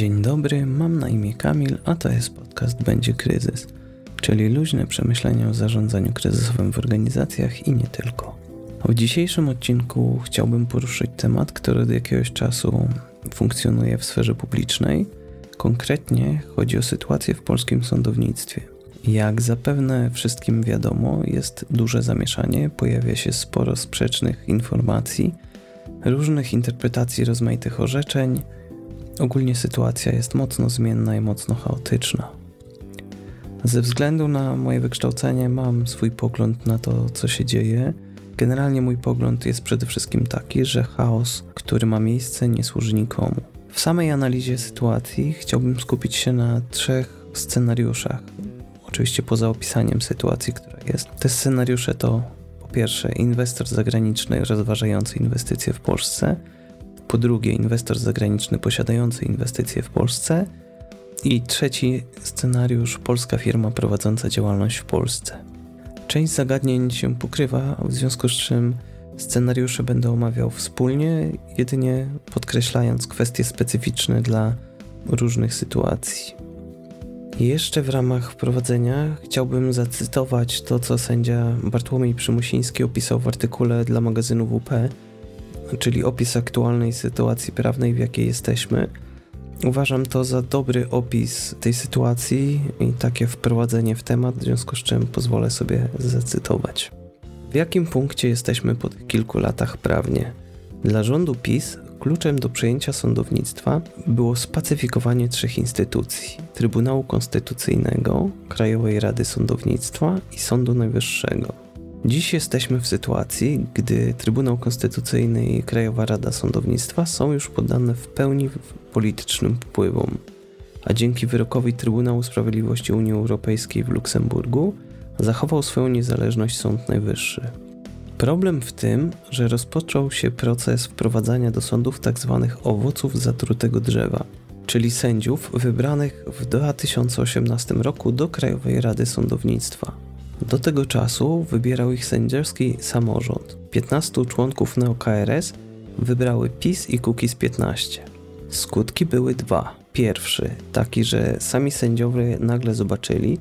Dzień dobry, mam na imię Kamil, a to jest podcast Będzie Kryzys, czyli luźne przemyślenia o zarządzaniu kryzysowym w organizacjach i nie tylko. W dzisiejszym odcinku chciałbym poruszyć temat, który od jakiegoś czasu funkcjonuje w sferze publicznej. Konkretnie chodzi o sytuację w polskim sądownictwie. Jak zapewne wszystkim wiadomo, jest duże zamieszanie, pojawia się sporo sprzecznych informacji, różnych interpretacji rozmaitych orzeczeń. Ogólnie sytuacja jest mocno zmienna i mocno chaotyczna. Ze względu na moje wykształcenie mam swój pogląd na to, co się dzieje. Generalnie mój pogląd jest przede wszystkim taki, że chaos, który ma miejsce, nie służy nikomu. W samej analizie sytuacji chciałbym skupić się na trzech scenariuszach, oczywiście poza opisaniem sytuacji, która jest. Te scenariusze to po pierwsze inwestor zagraniczny rozważający inwestycje w Polsce, po drugie inwestor zagraniczny posiadający inwestycje w Polsce i trzeci scenariusz polska firma prowadząca działalność w Polsce. Część zagadnień się pokrywa, w związku z czym scenariusze będę omawiał wspólnie, jedynie podkreślając kwestie specyficzne dla różnych sytuacji. Jeszcze w ramach wprowadzenia chciałbym zacytować to, co sędzia Bartłomiej Przymusiński opisał w artykule dla magazynu WP, czyli opis aktualnej sytuacji prawnej, w jakiej jesteśmy. Uważam to za dobry opis tej sytuacji i takie wprowadzenie w temat, w związku z czym pozwolę sobie zacytować. W jakim punkcie jesteśmy po tych kilku latach prawnie? Dla rządu PiS Kluczem do przejęcia sądownictwa było spacyfikowanie trzech instytucji: Trybunału Konstytucyjnego, Krajowej Rady Sądownictwa i Sądu Najwyższego. Dziś jesteśmy w sytuacji, gdy Trybunał Konstytucyjny i Krajowa Rada Sądownictwa są już poddane w pełni politycznym wpływom, a dzięki wyrokowi Trybunału Sprawiedliwości Unii Europejskiej w Luksemburgu zachował swoją niezależność Sąd Najwyższy. Problem w tym, że rozpoczął się proces wprowadzania do sądów tzw. Tak owoców zatrutego drzewa, czyli sędziów wybranych w 2018 roku do Krajowej Rady Sądownictwa. Do tego czasu wybierał ich sędziowski samorząd. 15 członków NeoKRS wybrały PiS i Kukiz 15. Skutki były dwa. Pierwszy, taki, że sami sędziowie nagle zobaczyli,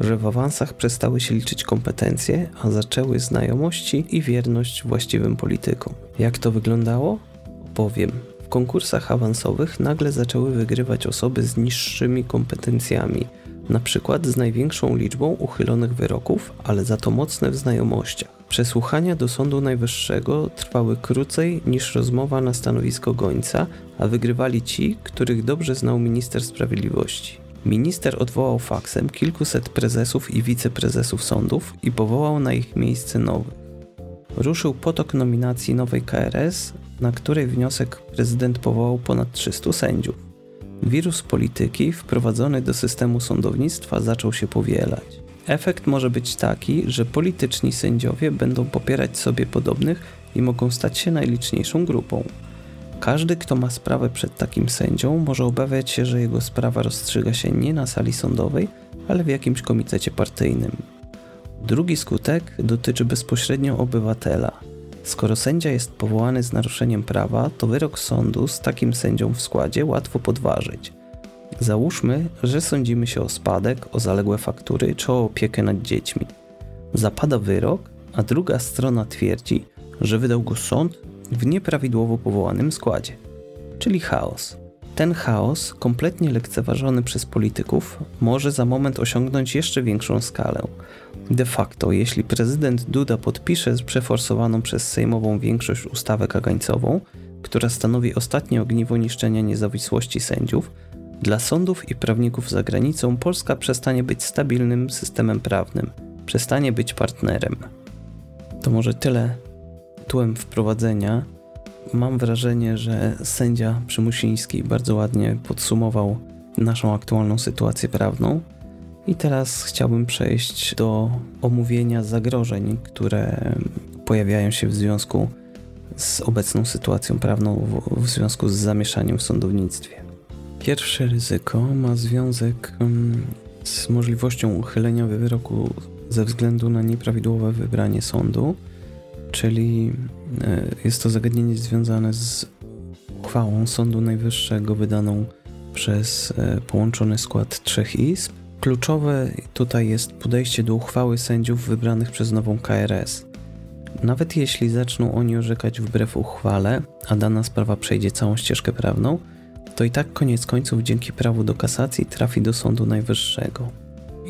że w awansach przestały się liczyć kompetencje, a zaczęły znajomości i wierność właściwym politykom. Jak to wyglądało? Powiem. W konkursach awansowych nagle zaczęły wygrywać osoby z niższymi kompetencjami, na przykład z największą liczbą uchylonych wyroków, ale za to mocne w znajomościach. Przesłuchania do Sądu Najwyższego trwały krócej niż rozmowa na stanowisko gońca, a wygrywali ci, których dobrze znał minister sprawiedliwości. Minister odwołał faksem kilkuset prezesów i wiceprezesów sądów i powołał na ich miejsce nowych. Ruszył potok nominacji nowej KRS, na której wniosek prezydent powołał ponad 300 sędziów. Wirus polityki wprowadzony do systemu sądownictwa zaczął się powielać. Efekt może być taki, że polityczni sędziowie będą popierać sobie podobnych i mogą stać się najliczniejszą grupą. Każdy, kto ma sprawę przed takim sędzią, może obawiać się, że jego sprawa rozstrzyga się nie na sali sądowej, ale w jakimś komitecie partyjnym. Drugi skutek dotyczy bezpośrednio obywatela. Skoro sędzia jest powołany z naruszeniem prawa, to wyrok sądu z takim sędzią w składzie łatwo podważyć. Załóżmy, że sądzimy się o spadek, o zaległe faktury czy o opiekę nad dziećmi. Zapada wyrok, a druga strona twierdzi, że wydał go sąd w nieprawidłowo powołanym składzie, czyli chaos. Ten chaos, kompletnie lekceważony przez polityków, może za moment osiągnąć jeszcze większą skalę. De facto, jeśli prezydent Duda podpisze przeforsowaną przez sejmową większość ustawę kagańcową, która stanowi ostatnie ogniwo niszczenia niezawisłości sędziów, dla sądów i prawników za granicą Polska przestanie być stabilnym systemem prawnym, przestanie być partnerem. To może tyle tytułem wprowadzenia mam wrażenie, że sędzia Przymusiński bardzo ładnie podsumował naszą aktualną sytuację prawną. I teraz chciałbym przejść do omówienia zagrożeń, które pojawiają się w związku z obecną sytuacją prawną, w, związku z zamieszaniem w sądownictwie. Pierwsze ryzyko ma związek um, z możliwością uchylenia wyroku ze względu na nieprawidłowe wybranie sądu czyli e, jest to zagadnienie związane z uchwałą Sądu Najwyższego wydaną przez e, połączony skład trzech izb. Kluczowe tutaj jest podejście do uchwały sędziów wybranych przez nową KRS. Nawet jeśli zaczną oni orzekać wbrew uchwale, a dana sprawa przejdzie całą ścieżkę prawną, to i tak koniec końców dzięki prawu do kasacji trafi do Sądu Najwyższego.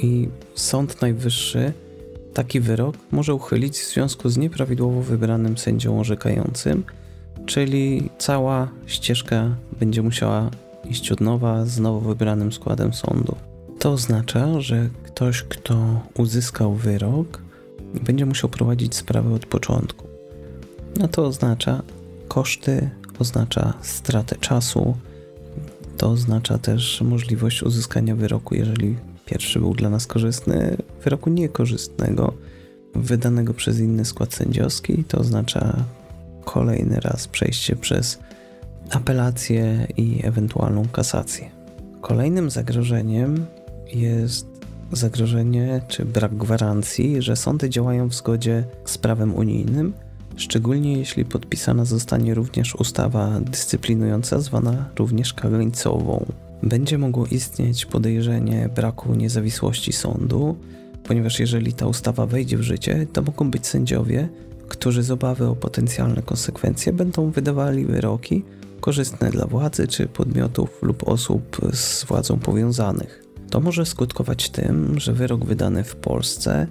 I Sąd Najwyższy taki wyrok może uchylić w związku z nieprawidłowo wybranym sędzią orzekającym, czyli cała ścieżka będzie musiała iść od nowa z nowo wybranym składem sądu. To oznacza, że ktoś, kto uzyskał wyrok, będzie musiał prowadzić sprawę od początku. A to oznacza koszty, oznacza stratę czasu, to oznacza też możliwość uzyskania wyroku, jeżeli pierwszy był dla nas korzystny, wyroku niekorzystnego, wydanego przez inny skład sędziowski, to oznacza kolejny raz przejście przez apelację i ewentualną kasację. Kolejnym zagrożeniem jest zagrożenie czy brak gwarancji, że sądy działają w zgodzie z prawem unijnym, szczególnie jeśli podpisana zostanie również ustawa dyscyplinująca, zwana również kagańcową. Będzie mogło istnieć podejrzenie braku niezawisłości sądu, ponieważ jeżeli ta ustawa wejdzie w życie, to mogą być sędziowie, którzy z obawy o potencjalne konsekwencje będą wydawali wyroki korzystne dla władzy czy podmiotów lub osób z władzą powiązanych. To może skutkować tym, że wyrok wydany w Polsce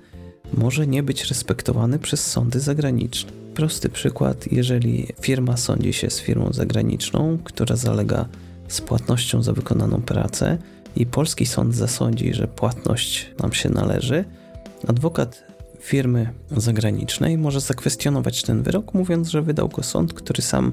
może nie być respektowany przez sądy zagraniczne. Prosty przykład, jeżeli firma sądzi się z firmą zagraniczną, która zalega z płatnością za wykonaną pracę i polski sąd zasądzi, że płatność nam się należy, adwokat firmy zagranicznej może zakwestionować ten wyrok, mówiąc, że wydał go sąd, który sam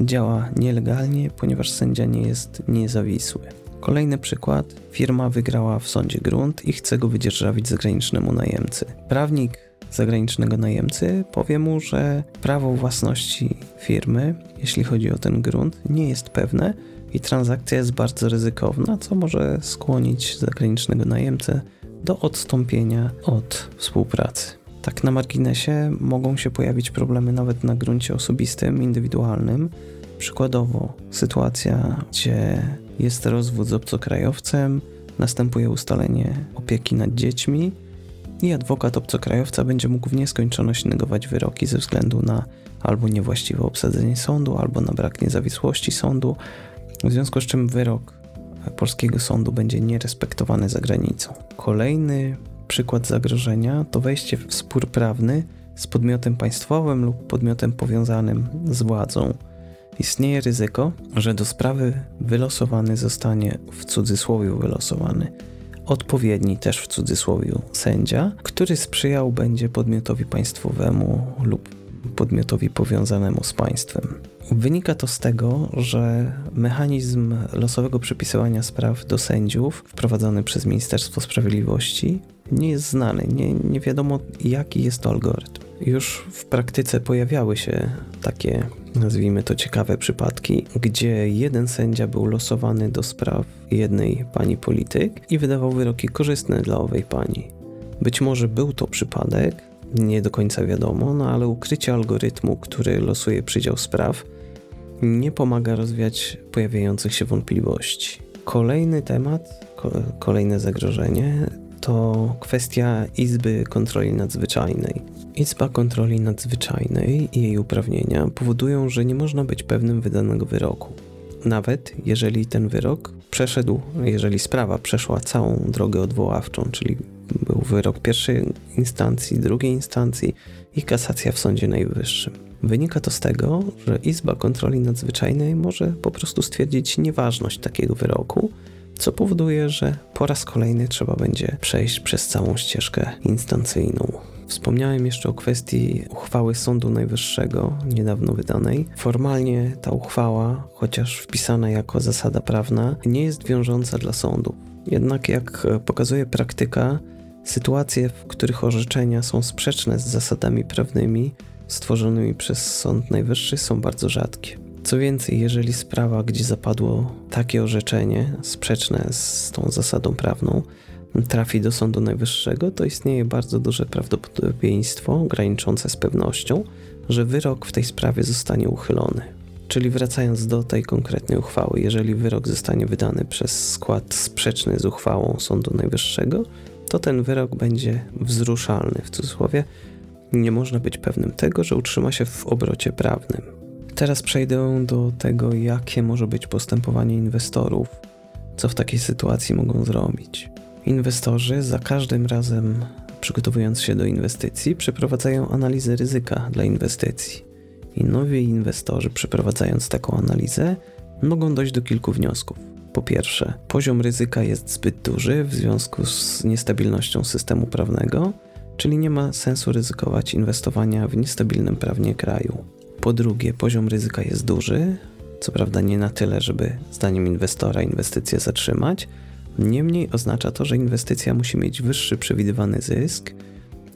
działa nielegalnie, ponieważ sędzia nie jest niezawisły. Kolejny przykład. Firma wygrała w sądzie grunt i chce go wydzierżawić zagranicznemu najemcy. Prawnik zagranicznego najemcy powie mu, że prawo własności firmy, jeśli chodzi o ten grunt, nie jest pewne i transakcja jest bardzo ryzykowna, co może skłonić zagranicznego najemcę do odstąpienia od współpracy. Tak na marginesie mogą się pojawić problemy nawet na gruncie osobistym, indywidualnym. Przykładowo sytuacja, gdzie jest rozwód z obcokrajowcem, następuje ustalenie opieki nad dziećmi i adwokat obcokrajowca będzie mógł w nieskończoność negować wyroki ze względu na albo niewłaściwe obsadzenie sądu, albo na brak niezawisłości sądu, w związku z czym wyrok polskiego sądu będzie nierespektowany za granicą. Kolejny przykład zagrożenia to wejście w spór prawny z podmiotem państwowym lub podmiotem powiązanym z władzą. Istnieje ryzyko, że do sprawy wylosowany zostanie w cudzysłowie wylosowany odpowiedni też w cudzysłowie sędzia, który sprzyjał będzie podmiotowi państwowemu lub podmiotowi powiązanemu z państwem. Wynika to z tego, że mechanizm losowego przypisywania spraw do sędziów wprowadzony przez Ministerstwo Sprawiedliwości nie jest znany, nie, nie wiadomo jaki jest to algorytm. Już w praktyce pojawiały się takie, nazwijmy to ciekawe przypadki, gdzie jeden sędzia był losowany do spraw jednej pani polityk i wydawał wyroki korzystne dla owej pani. Być może był to przypadek, nie do końca wiadomo, no ale ukrycie algorytmu, który losuje przydział spraw, nie pomaga rozwiać pojawiających się wątpliwości. Kolejny temat, kolejne zagrożenie to kwestia Izby Kontroli Nadzwyczajnej. Izba Kontroli Nadzwyczajnej i jej uprawnienia powodują, że nie można być pewnym wydanego wyroku. Nawet jeżeli ten wyrok przeszedł, jeżeli sprawa przeszła całą drogę odwoławczą, czyli był wyrok pierwszej instancji, drugiej instancji i kasacja w Sądzie Najwyższym. Wynika to z tego, że Izba Kontroli Nadzwyczajnej może po prostu stwierdzić nieważność takiego wyroku, co powoduje, że po raz kolejny trzeba będzie przejść przez całą ścieżkę instancyjną. Wspomniałem jeszcze o kwestii uchwały Sądu Najwyższego, niedawno wydanej. Formalnie ta uchwała, chociaż wpisana jako zasada prawna, nie jest wiążąca dla sądu. Jednak, jak pokazuje praktyka, sytuacje, w których orzeczenia są sprzeczne z zasadami prawnymi stworzonymi przez Sąd Najwyższy, są bardzo rzadkie. Co więcej, jeżeli sprawa, gdzie zapadło takie orzeczenie sprzeczne z tą zasadą prawną, trafi do Sądu Najwyższego, to istnieje bardzo duże prawdopodobieństwo, graniczące z pewnością, że wyrok w tej sprawie zostanie uchylony. Czyli wracając do tej konkretnej uchwały, jeżeli wyrok zostanie wydany przez skład sprzeczny z uchwałą Sądu Najwyższego, to ten wyrok będzie wzruszalny w cudzysłowie. Nie można być pewnym tego, że utrzyma się w obrocie prawnym. Teraz przejdę do tego, jakie może być postępowanie inwestorów, co w takiej sytuacji mogą zrobić. Inwestorzy za każdym razem, przygotowując się do inwestycji, przeprowadzają analizę ryzyka dla inwestycji. I nowi inwestorzy, przeprowadzając taką analizę, mogą dojść do kilku wniosków. Po pierwsze, poziom ryzyka jest zbyt duży w związku z niestabilnością systemu prawnego, czyli nie ma sensu ryzykować inwestowania w niestabilnym prawnie kraju. Po drugie, poziom ryzyka jest duży, co prawda nie na tyle, żeby zdaniem inwestora inwestycję zatrzymać, niemniej oznacza to, że inwestycja musi mieć wyższy przewidywany zysk,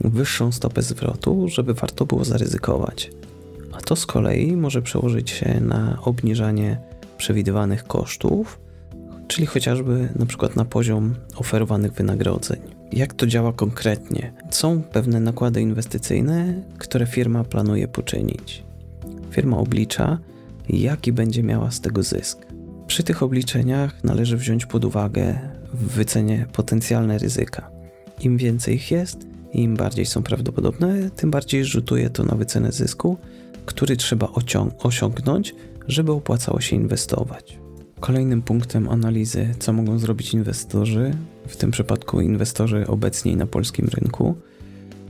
wyższą stopę zwrotu, żeby warto było zaryzykować. A to z kolei może przełożyć się na obniżanie przewidywanych kosztów, czyli chociażby na przykład na poziom oferowanych wynagrodzeń. Jak to działa konkretnie? Są pewne nakłady inwestycyjne, które firma planuje poczynić. Firma oblicza, jaki będzie miała z tego zysk. Przy tych obliczeniach należy wziąć pod uwagę w wycenie potencjalne ryzyka. Im więcej ich jest, im bardziej są prawdopodobne, tym bardziej rzutuje to na wycenę zysku, który trzeba osiągnąć, żeby opłacało się inwestować. Kolejnym punktem analizy, co mogą zrobić inwestorzy, w tym przypadku inwestorzy obecni na polskim rynku,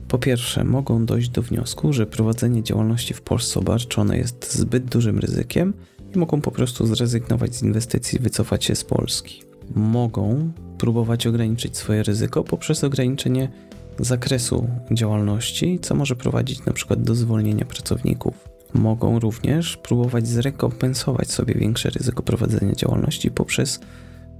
po pierwsze, mogą dojść do wniosku, że prowadzenie działalności w Polsce obarczone jest zbyt dużym ryzykiem i mogą po prostu zrezygnować z inwestycji, wycofać się z Polski. Mogą próbować ograniczyć swoje ryzyko poprzez ograniczenie zakresu działalności, co może prowadzić na przykład do zwolnienia pracowników. Mogą również próbować zrekompensować sobie większe ryzyko prowadzenia działalności poprzez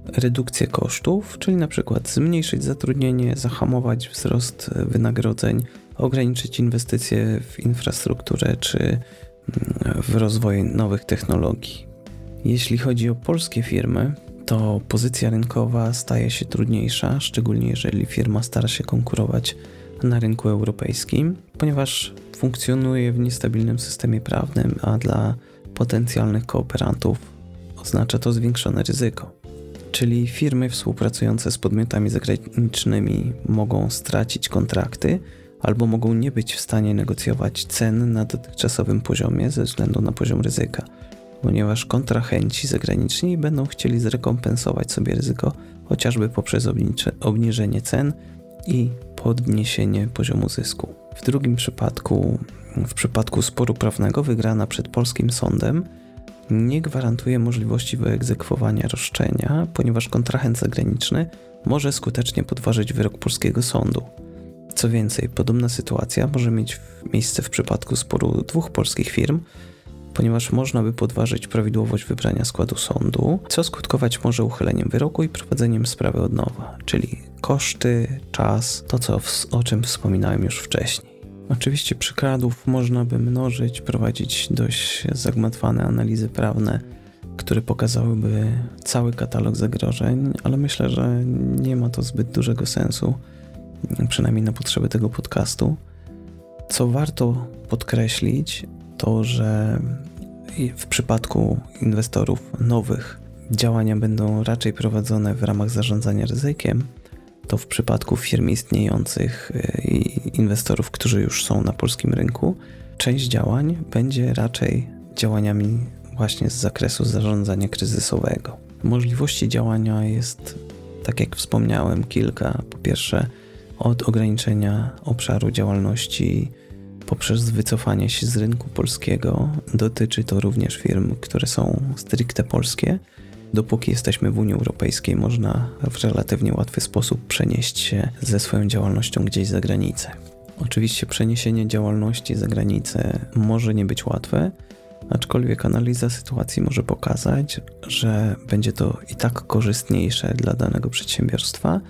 redukcję kosztów, czyli na przykład zmniejszyć zatrudnienie, zahamować wzrost wynagrodzeń, ograniczyć inwestycje w infrastrukturę czy mm, w rozwój nowych technologii. Jeśli chodzi o polskie firmy, to pozycja rynkowa staje się trudniejsza, szczególnie jeżeli firma stara się konkurować na rynku europejskim, ponieważ funkcjonuje w niestabilnym systemie prawnym, a dla potencjalnych kooperantów oznacza to zwiększone ryzyko. Czyli firmy współpracujące z podmiotami zagranicznymi mogą stracić kontrakty albo mogą nie być w stanie negocjować cen na dotychczasowym poziomie ze względu na poziom ryzyka, ponieważ kontrahenci zagraniczni będą chcieli zrekompensować sobie ryzyko chociażby poprzez obniżenie cen i podniesienie poziomu zysku. W drugim przypadku, w przypadku sporu prawnego wygrana przed polskim sądem, nie gwarantuje możliwości wyegzekwowania roszczenia, ponieważ kontrahent zagraniczny może skutecznie podważyć wyrok polskiego sądu. Co więcej, podobna sytuacja może mieć miejsce w przypadku sporu dwóch polskich firm, ponieważ można by podważyć prawidłowość wybrania składu sądu, co skutkować może uchyleniem wyroku i prowadzeniem sprawy od nowa, czyli koszty, czas, to co, o czym wspominałem już wcześniej. Oczywiście przykładów można by mnożyć, prowadzić dość zagmatwane analizy prawne, które pokazałyby cały katalog zagrożeń, ale myślę, że nie ma to zbyt dużego sensu, przynajmniej na potrzeby tego podcastu. Co warto podkreślić, to że w przypadku inwestorów nowych działania będą raczej prowadzone w ramach zarządzania ryzykiem, to w przypadku firm istniejących y, i inwestorów, którzy już są na polskim rynku, część działań będzie raczej działaniami właśnie z zakresu zarządzania kryzysowego. Możliwości działania jest, tak jak wspomniałem, kilka. Po pierwsze, od ograniczenia obszaru działalności poprzez wycofanie się z rynku polskiego. Dotyczy to również firm, które są stricte polskie Dopóki jesteśmy w Unii Europejskiej, można w relatywnie łatwy sposób przenieść się ze swoją działalnością gdzieś za granicę. Oczywiście przeniesienie działalności za granicę może nie być łatwe, aczkolwiek analiza sytuacji może pokazać, że będzie to i tak korzystniejsze dla danego przedsiębiorstwa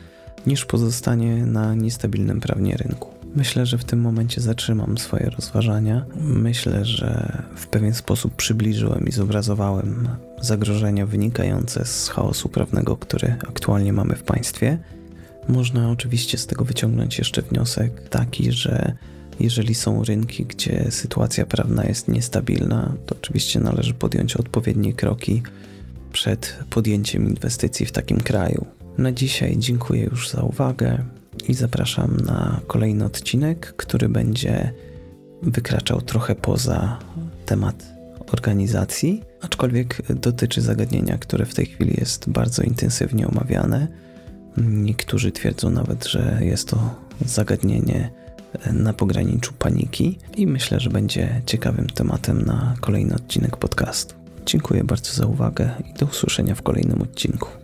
niż pozostanie na niestabilnym prawnie rynku. Myślę, że w tym momencie zatrzymam swoje rozważania. Myślę, że w pewien sposób przybliżyłem i zobrazowałem zagrożenia wynikające z chaosu prawnego, który aktualnie mamy w państwie. Można oczywiście z tego wyciągnąć jeszcze wniosek taki, że Jeżeli są rynki, gdzie sytuacja prawna jest niestabilna, to oczywiście należy podjąć odpowiednie kroki przed podjęciem inwestycji w takim kraju. Na dzisiaj dziękuję już za uwagę i zapraszam na kolejny odcinek, który będzie wykraczał trochę poza temat organizacji, aczkolwiek dotyczy zagadnienia, które w tej chwili jest bardzo intensywnie omawiane. Niektórzy twierdzą nawet, że jest to zagadnienie na pograniczu paniki i myślę, że będzie ciekawym tematem na kolejny odcinek podcastu. Dziękuję bardzo za uwagę i do usłyszenia w kolejnym odcinku.